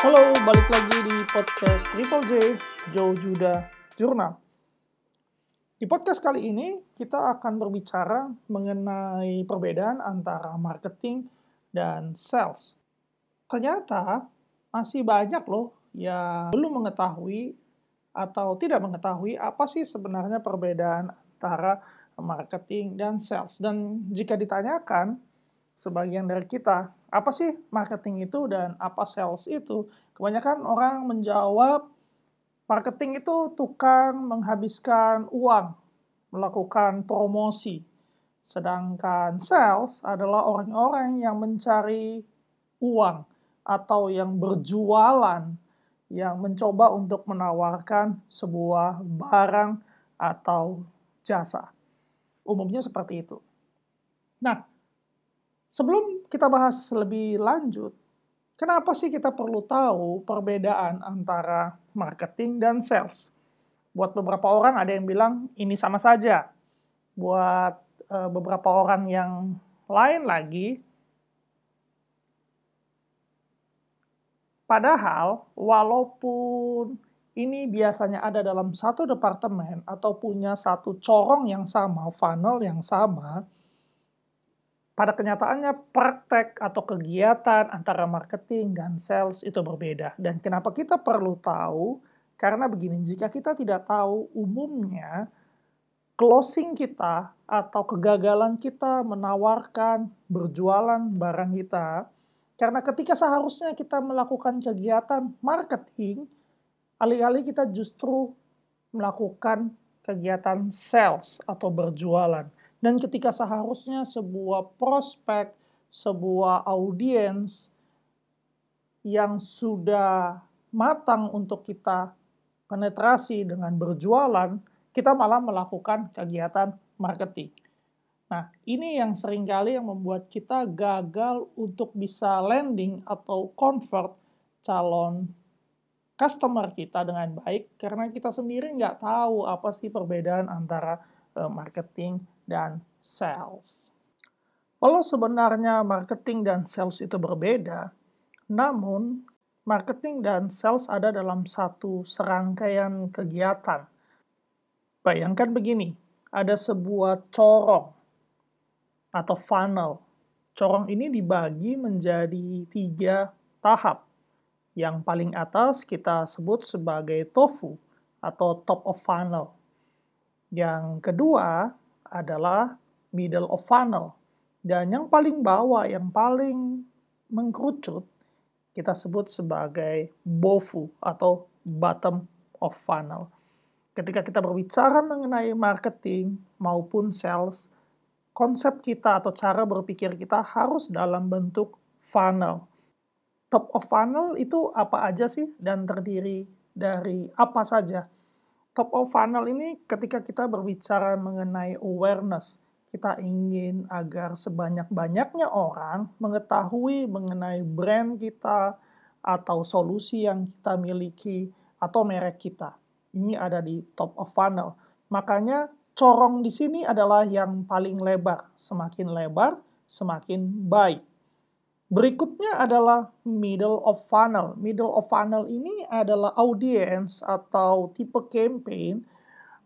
Halo, balik lagi di podcast Triple J, Joe Judah Jurnal. Di podcast kali ini, kita akan berbicara mengenai perbedaan antara marketing dan sales. Ternyata, masih banyak loh yang belum mengetahui atau tidak mengetahui apa sih sebenarnya perbedaan antara marketing dan sales. Dan jika ditanyakan, sebagian dari kita, apa sih marketing itu dan apa sales itu? Kebanyakan orang menjawab, marketing itu tukang menghabiskan uang, melakukan promosi. Sedangkan sales adalah orang-orang yang mencari uang atau yang berjualan, yang mencoba untuk menawarkan sebuah barang atau jasa. Umumnya seperti itu. Nah, sebelum kita bahas lebih lanjut, kenapa sih kita perlu tahu perbedaan antara marketing dan sales? Buat beberapa orang ada yang bilang ini sama saja. Buat uh, beberapa orang yang lain lagi, padahal walaupun ini biasanya ada dalam satu departemen atau punya satu corong yang sama, funnel yang sama, pada kenyataannya praktek atau kegiatan antara marketing dan sales itu berbeda. Dan kenapa kita perlu tahu? Karena begini, jika kita tidak tahu umumnya closing kita atau kegagalan kita menawarkan berjualan barang kita, karena ketika seharusnya kita melakukan kegiatan marketing, alih-alih kita justru melakukan kegiatan sales atau berjualan. Dan ketika seharusnya sebuah prospek, sebuah audiens yang sudah matang untuk kita penetrasi dengan berjualan, kita malah melakukan kegiatan marketing. Nah, ini yang sering kali yang membuat kita gagal untuk bisa landing atau convert calon customer kita dengan baik karena kita sendiri nggak tahu apa sih perbedaan antara uh, marketing dan sales. Kalau sebenarnya marketing dan sales itu berbeda, namun marketing dan sales ada dalam satu serangkaian kegiatan. Bayangkan begini, ada sebuah corong atau funnel. Corong ini dibagi menjadi tiga tahap. Yang paling atas kita sebut sebagai tofu atau top of funnel. Yang kedua adalah middle of funnel. Dan yang paling bawah, yang paling mengkerucut, kita sebut sebagai bofu atau bottom of funnel. Ketika kita berbicara mengenai marketing maupun sales, konsep kita atau cara berpikir kita harus dalam bentuk funnel top of funnel itu apa aja sih dan terdiri dari apa saja? Top of funnel ini ketika kita berbicara mengenai awareness, kita ingin agar sebanyak-banyaknya orang mengetahui mengenai brand kita atau solusi yang kita miliki atau merek kita. Ini ada di top of funnel. Makanya corong di sini adalah yang paling lebar. Semakin lebar, semakin baik. Berikutnya adalah middle of funnel. Middle of funnel ini adalah audience atau tipe campaign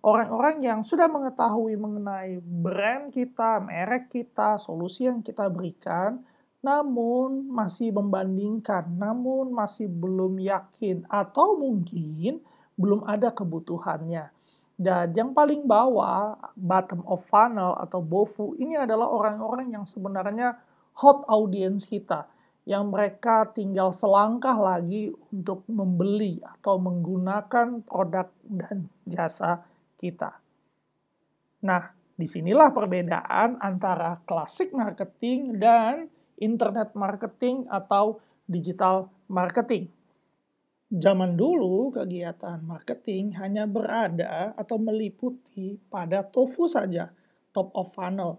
orang-orang yang sudah mengetahui mengenai brand kita, merek kita, solusi yang kita berikan, namun masih membandingkan, namun masih belum yakin, atau mungkin belum ada kebutuhannya. Dan yang paling bawah, bottom of funnel atau BOFU, ini adalah orang-orang yang sebenarnya hot audience kita yang mereka tinggal selangkah lagi untuk membeli atau menggunakan produk dan jasa kita. Nah, di sinilah perbedaan antara klasik marketing dan internet marketing atau digital marketing. Zaman dulu kegiatan marketing hanya berada atau meliputi pada tofu saja, top of funnel.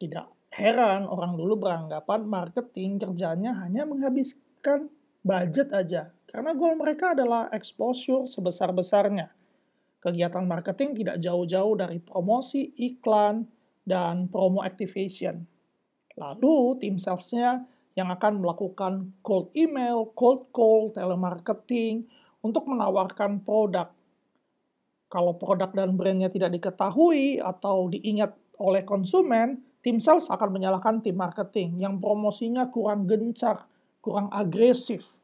Tidak heran orang dulu beranggapan marketing kerjanya hanya menghabiskan budget aja. Karena goal mereka adalah exposure sebesar-besarnya. Kegiatan marketing tidak jauh-jauh dari promosi, iklan, dan promo activation. Lalu tim salesnya yang akan melakukan cold email, cold call, telemarketing untuk menawarkan produk. Kalau produk dan brandnya tidak diketahui atau diingat oleh konsumen, tim sales akan menyalahkan tim marketing yang promosinya kurang gencar, kurang agresif.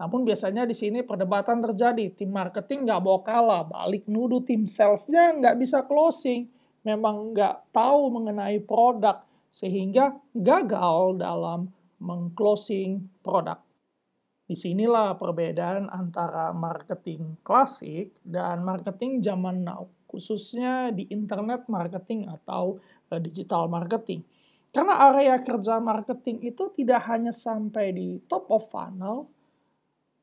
Namun biasanya di sini perdebatan terjadi. Tim marketing nggak mau kalah, balik nuduh tim salesnya nggak bisa closing. Memang nggak tahu mengenai produk, sehingga gagal dalam mengclosing produk. Di sinilah perbedaan antara marketing klasik dan marketing zaman now, khususnya di internet marketing atau digital marketing. Karena area kerja marketing itu tidak hanya sampai di top of funnel,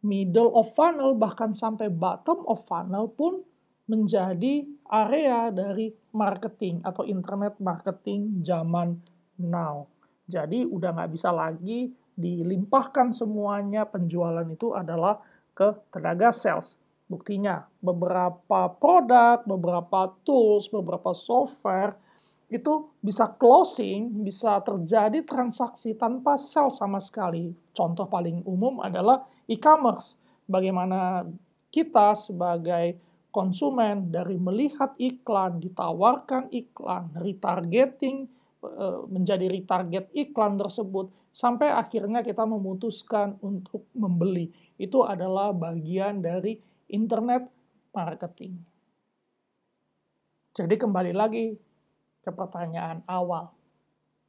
middle of funnel, bahkan sampai bottom of funnel pun menjadi area dari marketing atau internet marketing zaman now. Jadi udah nggak bisa lagi dilimpahkan semuanya penjualan itu adalah ke tenaga sales. Buktinya, beberapa produk, beberapa tools, beberapa software itu bisa closing, bisa terjadi transaksi tanpa sales sama sekali. Contoh paling umum adalah e-commerce. Bagaimana kita sebagai konsumen dari melihat iklan, ditawarkan iklan, retargeting, Eh, menjadi retarget iklan tersebut sampai akhirnya kita memutuskan untuk membeli. Itu adalah bagian dari internet marketing. Jadi kembali lagi ke pertanyaan awal.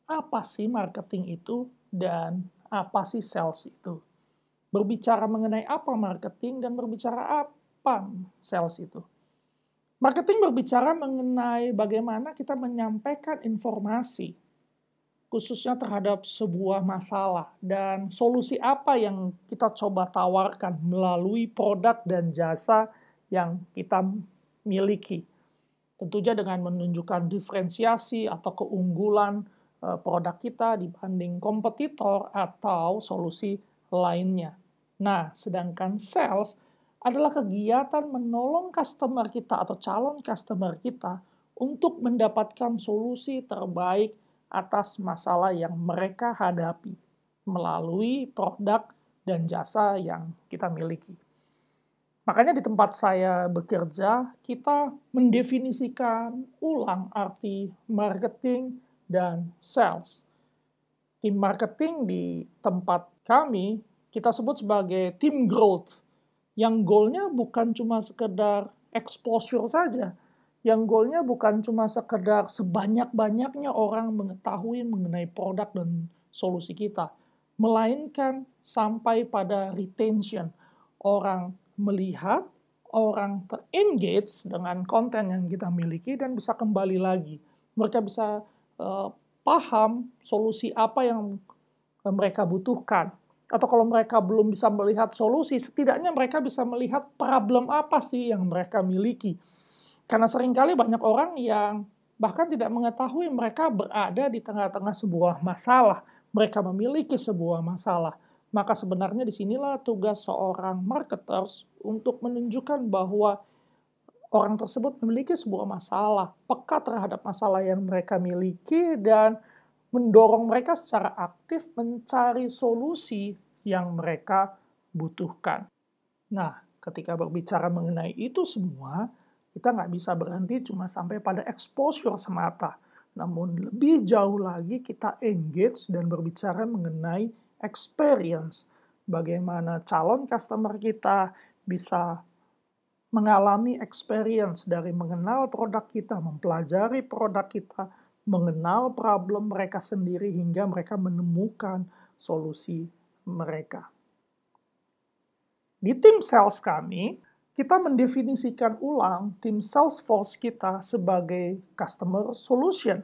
Apa sih marketing itu dan apa sih sales itu? Berbicara mengenai apa marketing dan berbicara apa sales itu? Marketing berbicara mengenai bagaimana kita menyampaikan informasi, khususnya terhadap sebuah masalah, dan solusi apa yang kita coba tawarkan melalui produk dan jasa yang kita miliki. Tentunya dengan menunjukkan diferensiasi atau keunggulan eh, produk kita dibanding kompetitor atau solusi lainnya. Nah, sedangkan sales adalah kegiatan menolong customer kita atau calon customer kita untuk mendapatkan solusi terbaik atas masalah yang mereka hadapi melalui produk dan jasa yang kita miliki. Makanya di tempat saya bekerja, kita mendefinisikan ulang arti marketing dan sales. Tim marketing di tempat kami kita sebut sebagai tim growth yang goalnya bukan cuma sekedar exposure saja, yang goalnya bukan cuma sekedar sebanyak-banyaknya orang mengetahui mengenai produk dan solusi kita, melainkan sampai pada retention. Orang melihat, orang terengage dengan konten yang kita miliki dan bisa kembali lagi. Mereka bisa uh, paham solusi apa yang mereka butuhkan atau kalau mereka belum bisa melihat solusi, setidaknya mereka bisa melihat problem apa sih yang mereka miliki. Karena sering kali banyak orang yang bahkan tidak mengetahui mereka berada di tengah-tengah sebuah masalah. Mereka memiliki sebuah masalah. Maka sebenarnya di sinilah tugas seorang marketers untuk menunjukkan bahwa orang tersebut memiliki sebuah masalah, peka terhadap masalah yang mereka miliki, dan mendorong mereka secara aktif mencari solusi yang mereka butuhkan. Nah, ketika berbicara mengenai itu semua, kita nggak bisa berhenti cuma sampai pada exposure semata. Namun lebih jauh lagi kita engage dan berbicara mengenai experience. Bagaimana calon customer kita bisa mengalami experience dari mengenal produk kita, mempelajari produk kita, mengenal problem mereka sendiri hingga mereka menemukan solusi mereka. Di tim sales kami, kita mendefinisikan ulang tim sales force kita sebagai customer solution.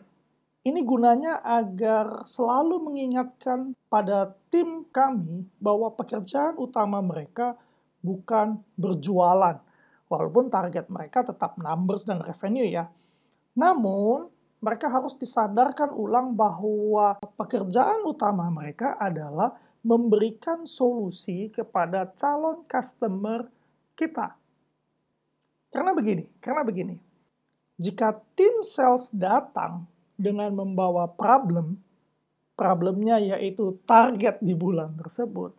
Ini gunanya agar selalu mengingatkan pada tim kami bahwa pekerjaan utama mereka bukan berjualan. Walaupun target mereka tetap numbers dan revenue ya. Namun, mereka harus disadarkan ulang bahwa pekerjaan utama mereka adalah memberikan solusi kepada calon customer kita. Karena begini, karena begini. Jika tim sales datang dengan membawa problem, problemnya yaitu target di bulan tersebut,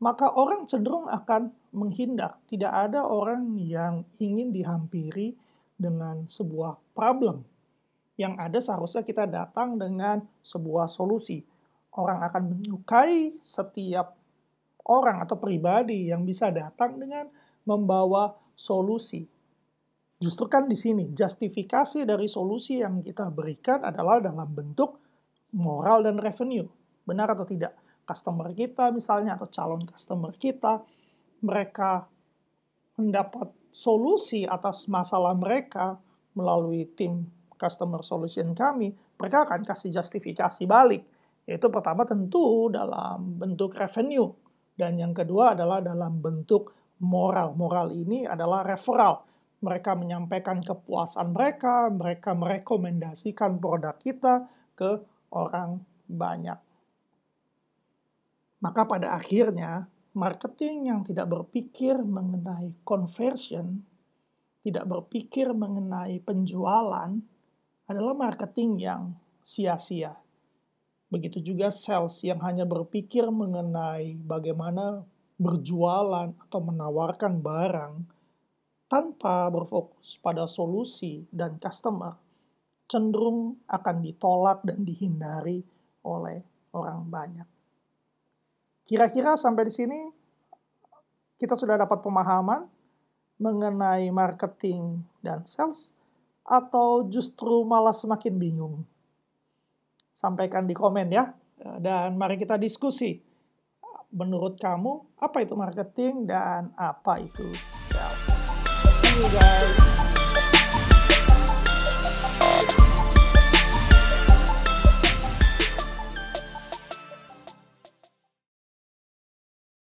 maka orang cenderung akan menghindar. Tidak ada orang yang ingin dihampiri dengan sebuah problem. Yang ada seharusnya kita datang dengan sebuah solusi. Orang akan menyukai setiap orang atau pribadi yang bisa datang dengan membawa solusi. Justru kan di sini justifikasi dari solusi yang kita berikan adalah dalam bentuk moral dan revenue. Benar atau tidak? Customer kita misalnya atau calon customer kita, mereka mendapat solusi atas masalah mereka melalui tim customer solution kami, mereka akan kasih justifikasi balik. Yaitu pertama tentu dalam bentuk revenue. Dan yang kedua adalah dalam bentuk moral. Moral ini adalah referral. Mereka menyampaikan kepuasan mereka, mereka merekomendasikan produk kita ke orang banyak. Maka pada akhirnya, marketing yang tidak berpikir mengenai conversion, tidak berpikir mengenai penjualan, adalah marketing yang sia-sia. Begitu juga sales yang hanya berpikir mengenai bagaimana berjualan atau menawarkan barang tanpa berfokus pada solusi dan customer cenderung akan ditolak dan dihindari oleh orang banyak. Kira-kira sampai di sini kita sudah dapat pemahaman mengenai marketing dan sales atau justru malah semakin bingung? Sampaikan di komen ya. Dan mari kita diskusi. Menurut kamu, apa itu marketing dan apa itu you guys.